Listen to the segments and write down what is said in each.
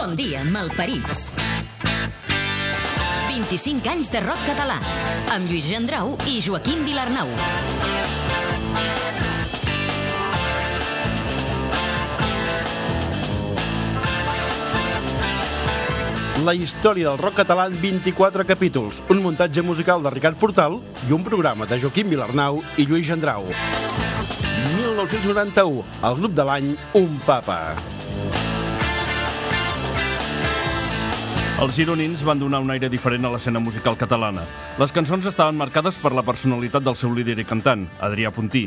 Bon dia, malparits. 25 anys de rock català, amb Lluís Gendrau i Joaquim Vilarnau. La història del rock català en 24 capítols, un muntatge musical de Ricard Portal i un programa de Joaquim Vilarnau i Lluís Gendrau. 1991, el grup de l'any Un Papa. Els gironins van donar un aire diferent a l'escena musical catalana. Les cançons estaven marcades per la personalitat del seu líder i cantant, Adrià Puntí.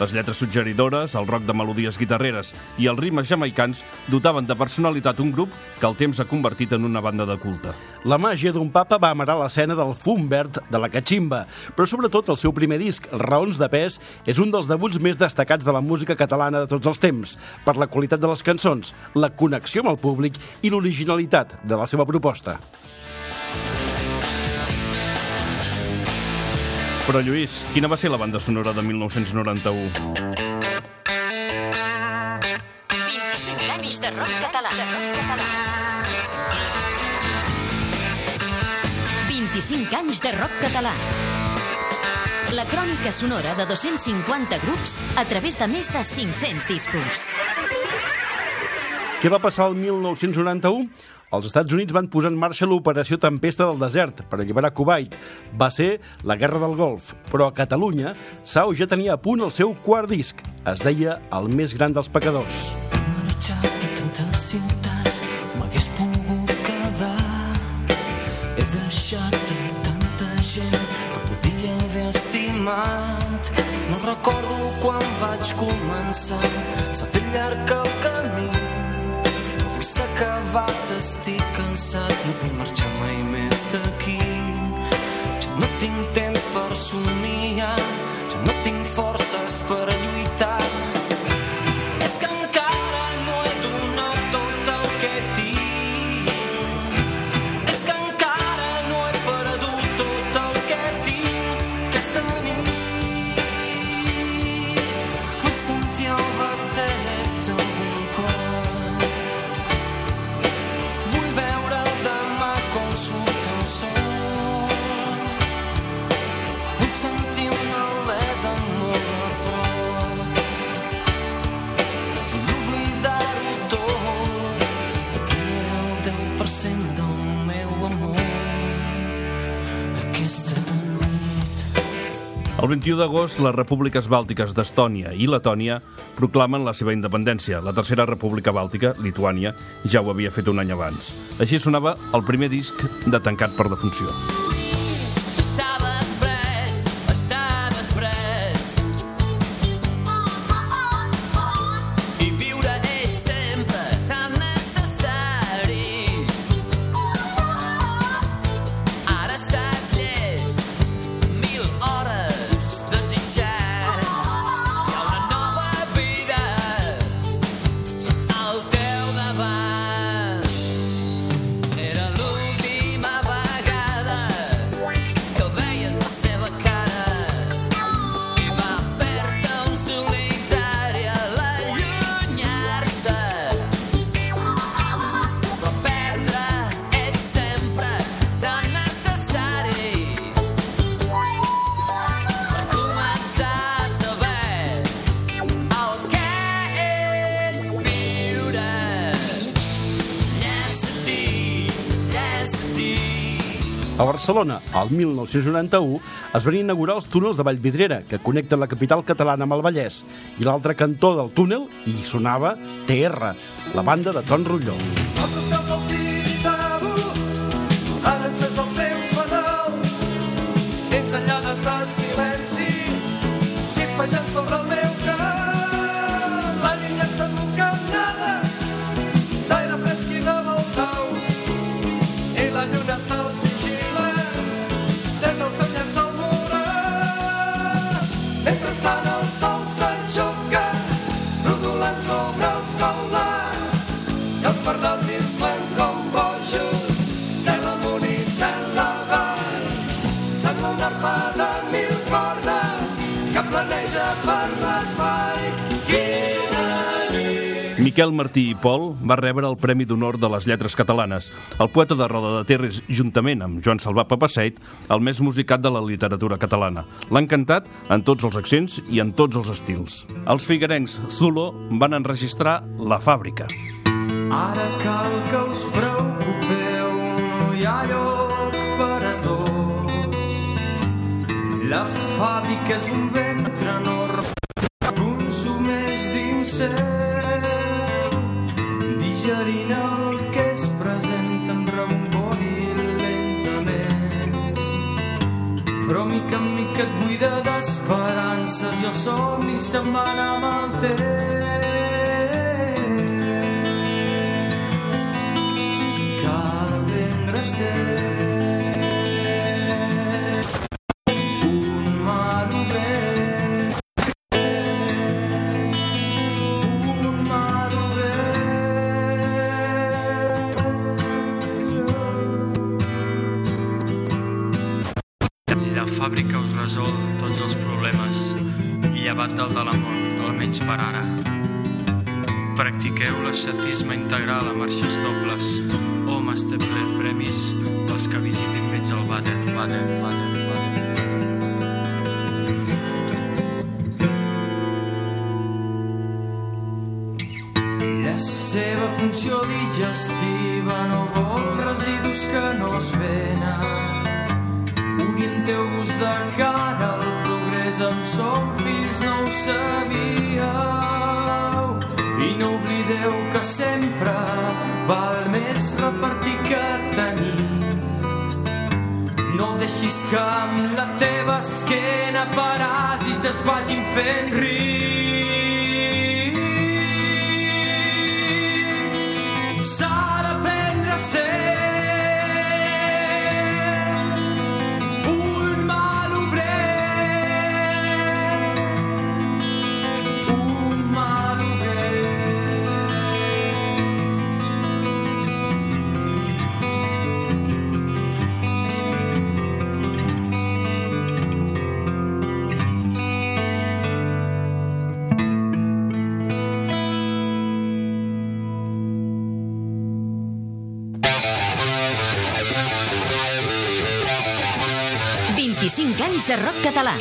Les lletres suggeridores, el rock de melodies guitarreres i els ritmes jamaicans dotaven de personalitat un grup que el temps ha convertit en una banda de culte. La màgia d'un papa va amarar l'escena del fum verd de la catximba, però sobretot el seu primer disc, Raons de pes, és un dels debuts més destacats de la música catalana de tots els temps, per la qualitat de les cançons, la connexió amb el públic i l'originalitat de la seva proposta. Però, Lluís, quina va ser la banda sonora de 1991? 25 anys de rock català. 25 anys de rock català. La crònica sonora de 250 grups a través de més de 500 discos. Què va passar el 1991? Els Estats Units van posar en marxa l'operació Tempesta del Desert per alliberar Kuwait. Va ser la Guerra del Golf, però a Catalunya Sau ja tenia a punt el seu quart disc. Es deia El més gran dels pecadors. a tantes ciutats, m'hagués pogut quedar. He deixat tanta gent que podia haver estimat. No recordo quan vaig començar, s'ha fet llarg el camí. Acabat, estic cansat, no vull marxar mai més d'aquí. Ja no tinc temps per somiar, ja no tinc forces per lluitar. 100% del meu amor aquesta nit. El 21 d'agost, les repúbliques bàltiques d'Estònia i Letònia proclamen la seva independència. La tercera república bàltica, Lituània, ja ho havia fet un any abans. Així sonava el primer disc de Tancat per defunció. Música A Barcelona, el 1991, es van inaugurar els túnels de Vallvidrera, que connecten la capital catalana amb el Vallès, i l'altre cantó del túnel hi sonava TR, la banda de Ton Rutlló. Els mentrestant el Miquel Martí i Pol va rebre el Premi d'Honor de les Lletres Catalanes. El poeta de Roda de Ter és, juntament amb Joan Salvà Papaseit, el més musicat de la literatura catalana. L'han cantat en tots els accents i en tots els estils. Els figuerencs Zulo van enregistrar La Fàbrica. Ara cal que us preocupeu, no hi ha lloc per a tots. La fàbrica és un ventre enorme consumeix dins seu, Però mica en mica et buida d'esperances i els somnis se'n van amb el temps. Cal aprendre a l'ascetisme integral a marxes dobles. Homes té ple premis pels que visitin menys el vàter, vàter, vàter. La seva funció digestiva no vol residus que no es venen. Orienteu-vos de cara al progrés, en som fills, no ho. No oblideu que sempre val més repartir que tenir. No deixis que amb la teva esquena paràsits es vagin fent rics. 25 anys de rock català.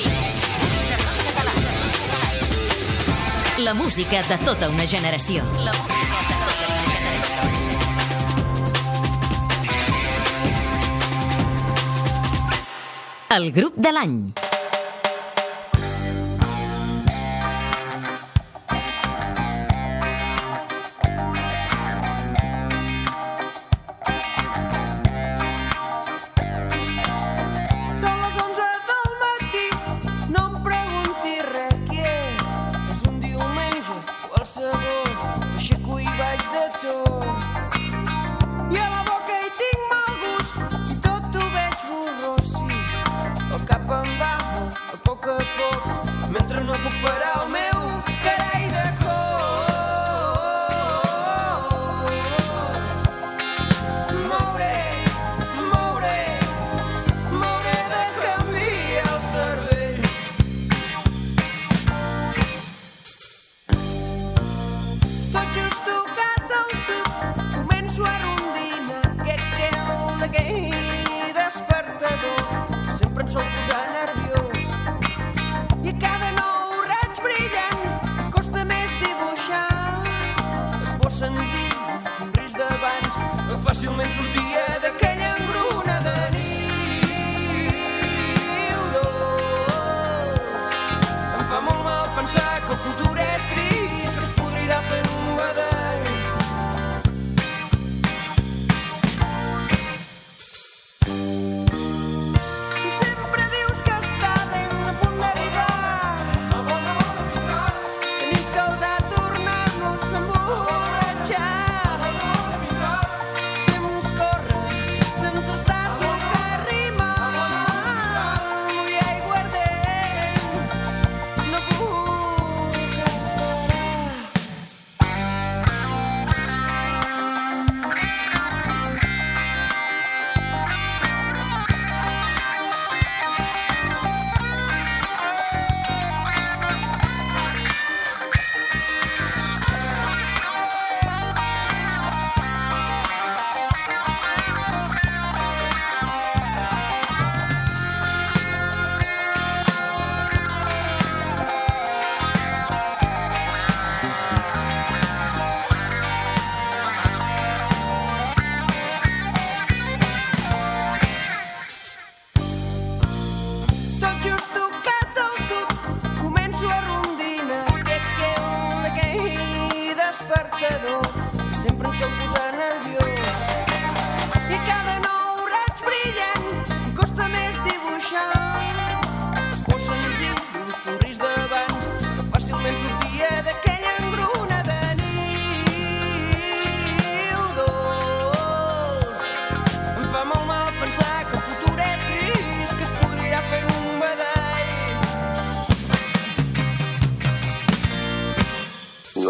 La música de tota una generació. La música de tota una generació. El grup de l'any.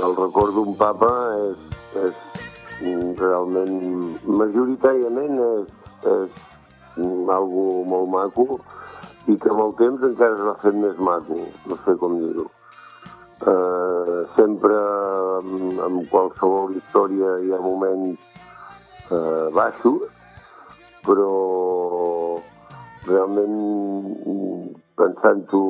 El record d'un papa és, és realment, majoritàriament és, és algo molt maco i que amb el temps encara s'ha fet més maco, no sé com dir-ho. Eh, sempre en, en qualsevol història hi ha moments eh, baixos, però realment pensant-ho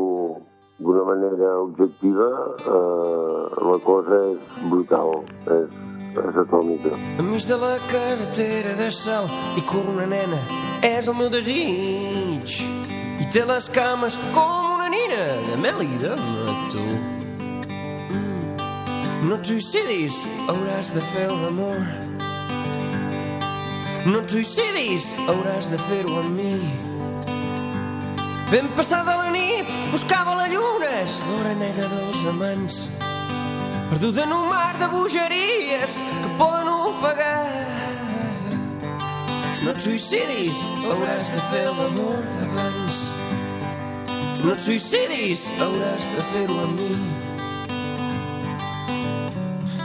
d'una manera objectiva, eh, la cosa és brutal, és, és atòmica. Enmig de la carretera de sal hi corre una nena, és el meu desig. I té les cames com una nina de mel i de mató. Mm. No et suïcidis, hauràs de fer l'amor. No et suïcidis, hauràs de fer-ho amb mi. Ben passada la nit, buscava la lluna, és l'hora negra dels amants. Perduda en un mar de bogeries que poden ofegar. No et suïcidis, hauràs de fer l'amor abans. No et suïcidis, hauràs de fer-ho amb mi.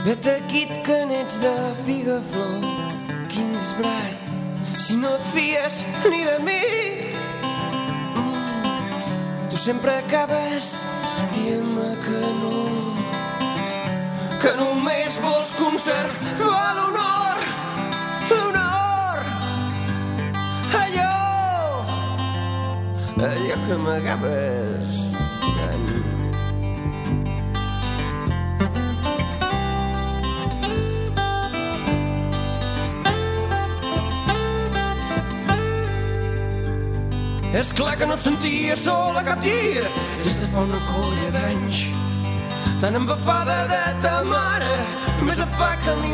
Vet aquí que n'ets de figa flor, quin disbrat, si no et fies ni de mi. Sempre acabes dient-me que no, que només vols conservar l'honor, l'honor, allò, allò que m'agafes És clar que no et sentia sola cap dia des de fa una colla d'anys. Tan embafada de ta mare, només et fa que mi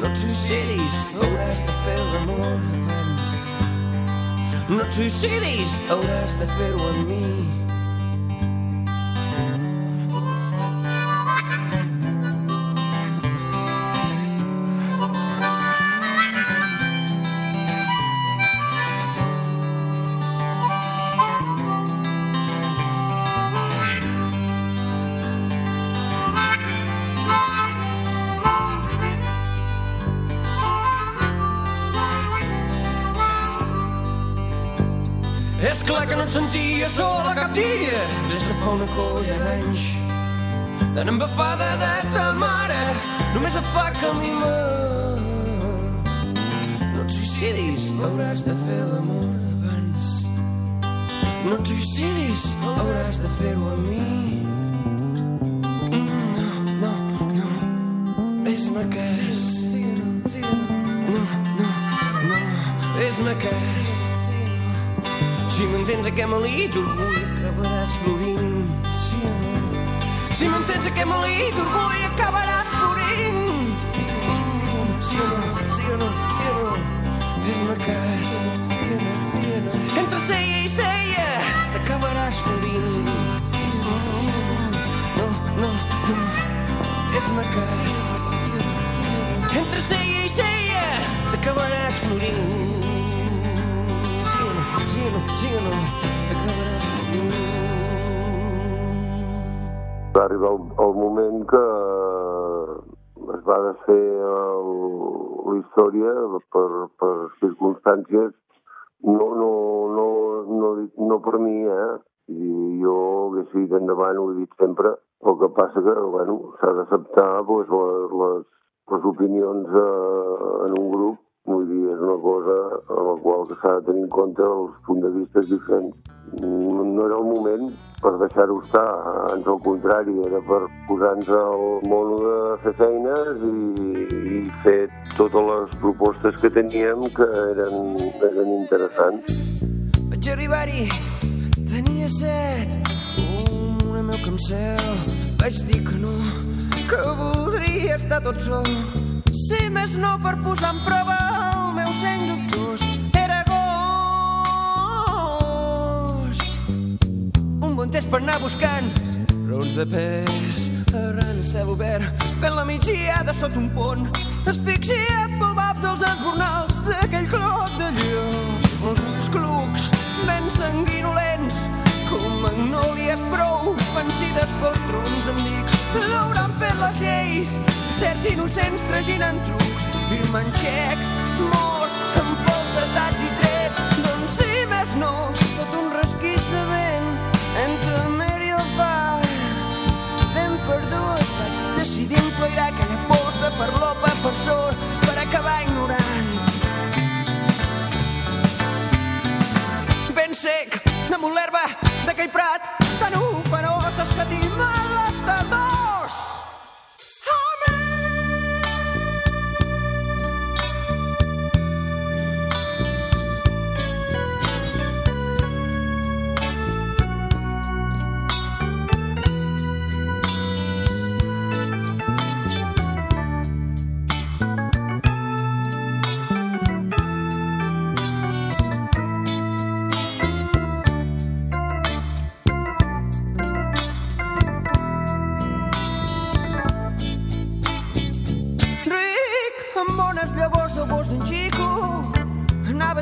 No et suïcidis, hauràs de fer l'amor abans. No et suïcidis, hauràs de fer-ho amb mi. Dia des de fa una colla d'anys. Tan embafada de ta mare, només et fa caminar. No et suïcidis, hauràs de fer l'amor abans. No et suïcidis, hauràs de fer-ho amb mi. No, no, no, és-me cas. No, no, no, és-me cas. Si m'entens a què malit orgull acabaràs florint. Sí no? Si m'entens a què malit orgull acabaràs florint. Sí o no? Sí o no? Sí o no? Fes-me cas. Sí o no? Sí o? Entre ceia i ceia t'acabaràs florint. No, no, no. Fes-me cas. Entre ceia i ceia t'acabaràs florint. Va arribar el, el moment que es va desfer el, la història per, per circumstàncies. No, no, no, no, no per mi, eh? I jo hagués seguit endavant, ho he dit sempre, el que passa que, bueno, s'ha d'acceptar doncs, les, les, les opinions eh, en un grup, vull dir, és una cosa a la qual que s'ha de tenir en compte els punts de vista diferents. No, era el moment per deixar-ho estar, ans al contrari, era per posar-nos al mono de fer feines i, i fer totes les propostes que teníem que eren, eren interessants. Vaig arribar-hi, tenia set, una meu cancel. Vaig dir que no, que voldria estar tot sol. Si més no per posar en prova Un per anar buscant raons de pes. Arran a cel obert, fent la migdiada sota un pont, asfixiat pel baf dels esbornals d'aquell clot de lleó. Els ulls clucs, ben sanguinolents, com magnòlies prou vencides pels troncs, em dic sis, certs innocents traginen trucs, firmen xecs, morts, amb falsetats i trets. Doncs si més no, tot un resquitx de vent entre mer i el far. Ben perdut, vaig decidir emploirar aquella pols de farlopa per sort per acabar ignorant. Ben sec, damunt l'herba d'aquell prat tan ufanós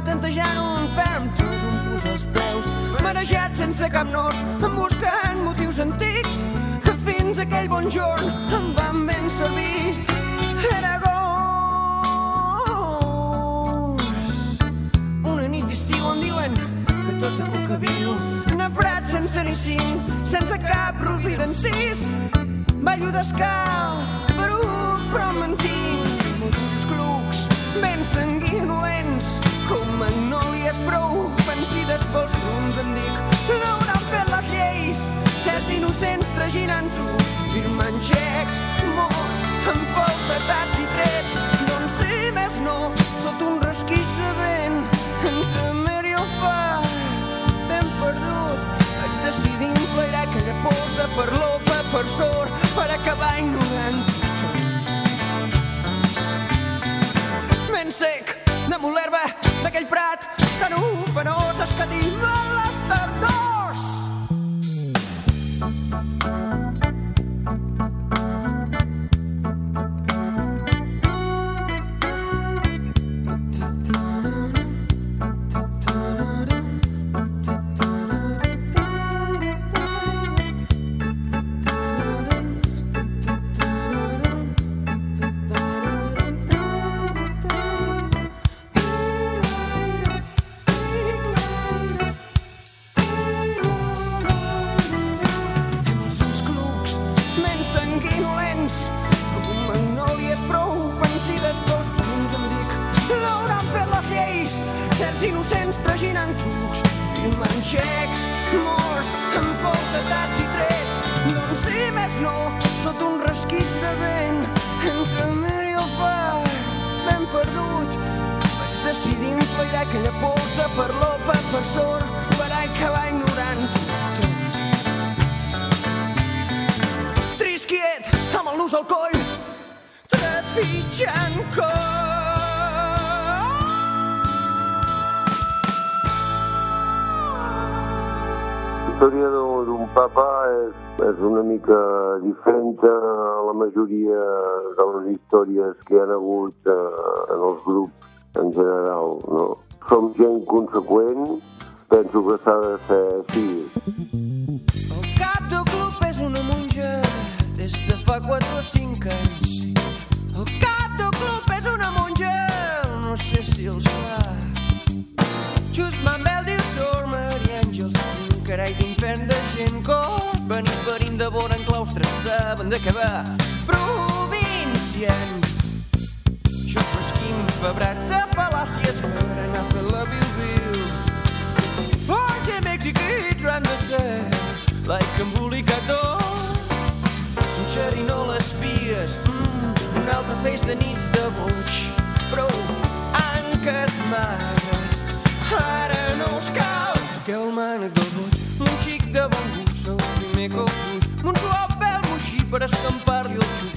tantejant un ferm, tros un pus als peus, marejat sense cap nord, buscant motius antics, que fins aquell bon jorn em van ben servir. Era gos, una nit d'estiu on diuen que tota cuca viu, nefrat sense ni cinc, sense cap rubí d'encís, ballo descalç, per un però mantinc motius clucs, ben sanguinoents, magnòlies prou vencides pels punts em dic, no hauran fet les lleis, certs innocents traginant-ho, firmant xecs, morts, amb falsetats i trets, doncs si més no, sota un resquitx de vent, entre mer i el far, ben perdut, vaig decidir emplear aquella pols de farlopa per sort per acabar ignorant ben sec innocents traginant trucs, firmant xecs, morts, amb falsetats i trets, doncs si més no, sota un resquitx de vent, entre mer i el far, ben perdut, vaig decidir emplear aquella pols de farlopa per sort, per acabar ignorant tot. Trisquiet, amb el nus al coll, trepitjant cor. Història d'un papa és, és una mica diferent a la majoria de les històries que hi ha hagut eh, en els grups en general. No? Som gent conseqüent, penso que s'ha de ser així. El cap del club és una monja des de fa 4 o 5 anys. Quim, carai d'infern de gent cot, venint venint de vora en claustres, saben de què va. Provincians, jo fresquim febrat de fal·làcies per anar a fer la viu-viu. Oye, Mexiquí, trying to say, like embolicador. Un xerino a les pies, mm, un altre feix de nits de boig. Prou anques magres, ara no us cal. Toqueu el mànec del boig, un xic de bon gust, el primer que ho vull. Un suau pèl moixí per escampar-li els xocós,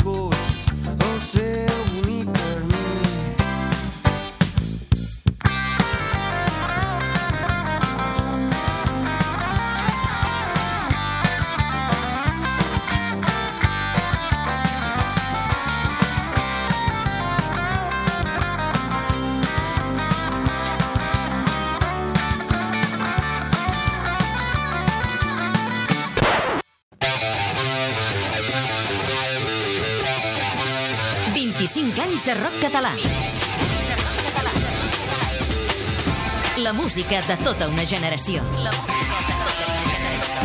25 anys de rock català. 25 anys de rock català. La música de tota una generació. La música de tota una generació.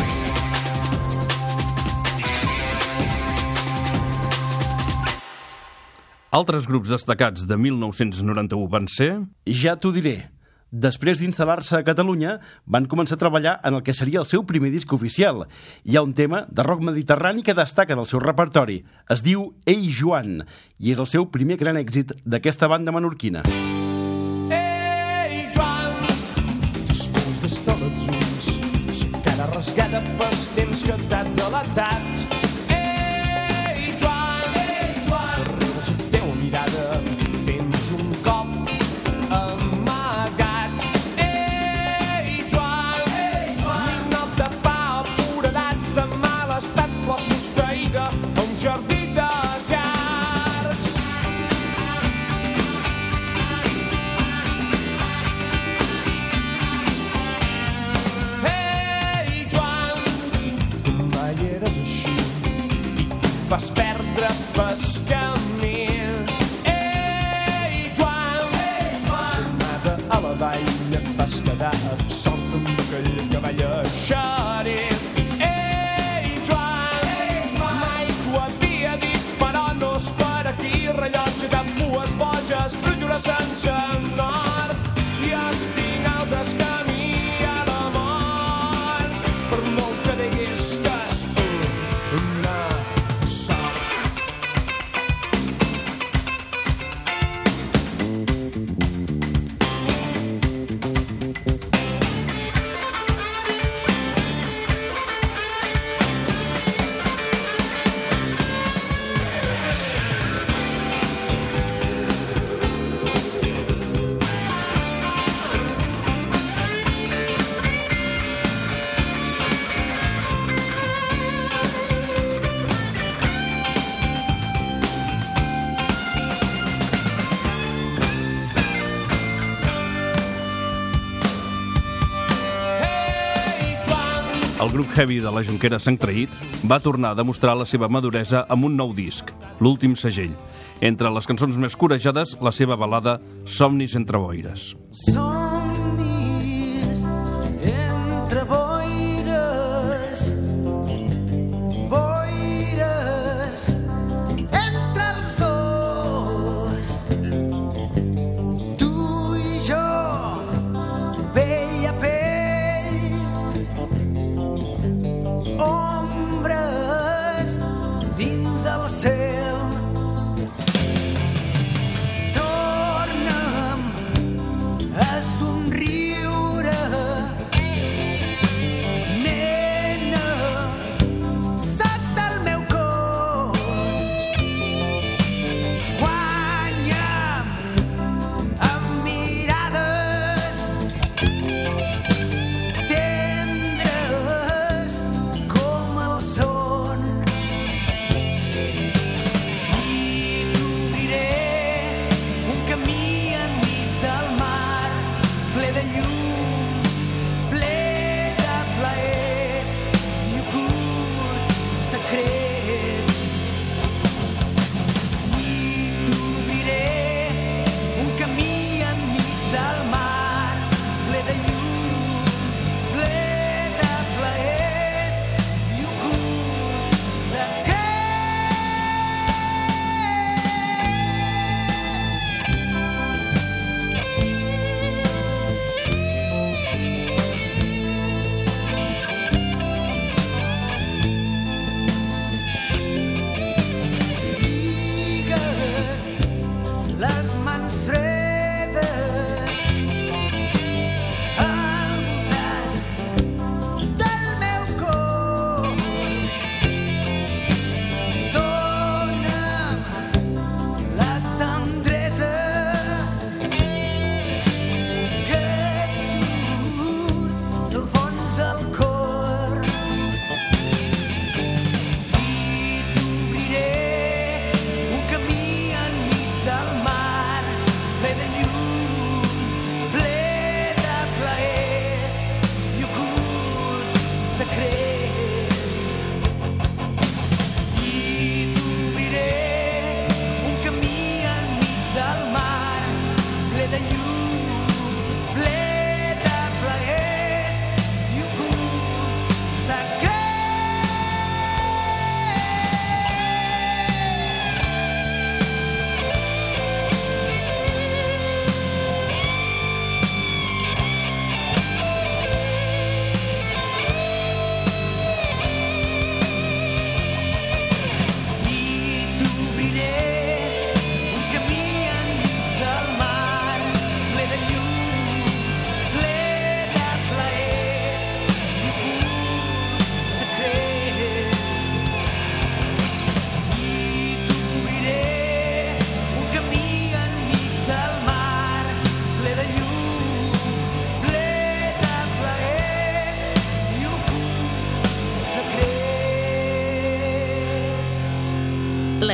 Altres grups destacats de 1991 van ser... Ja t'ho diré. Després d'instal·lar-se a Catalunya, van començar a treballar en el que seria el seu primer disc oficial. Hi ha un tema de rock mediterrani que destaca del seu repertori. Es diu Ei Joan, i és el seu primer gran èxit d'aquesta banda menorquina. Ei, Joan, després d'estar els ulls, si encara rasgada pels temps que t'han delatat. Grup heavy de la Jonquera Sant Traït va tornar a demostrar la seva maduresa amb un nou disc, l'últim segell. Entre les cançons més corejades, la seva balada Somnis entre boires. Somnis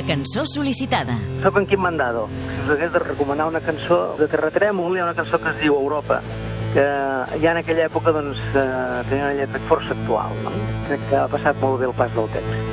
Cançó sol·licitada. Soc en Quim Mandado. Si us hagués de recomanar una cançó de Terratrèmol, hi ha una cançó que es diu Europa, que ja en aquella època doncs, eh, tenia una lletra força actual. No? Crec que ha passat molt bé el pas del temps.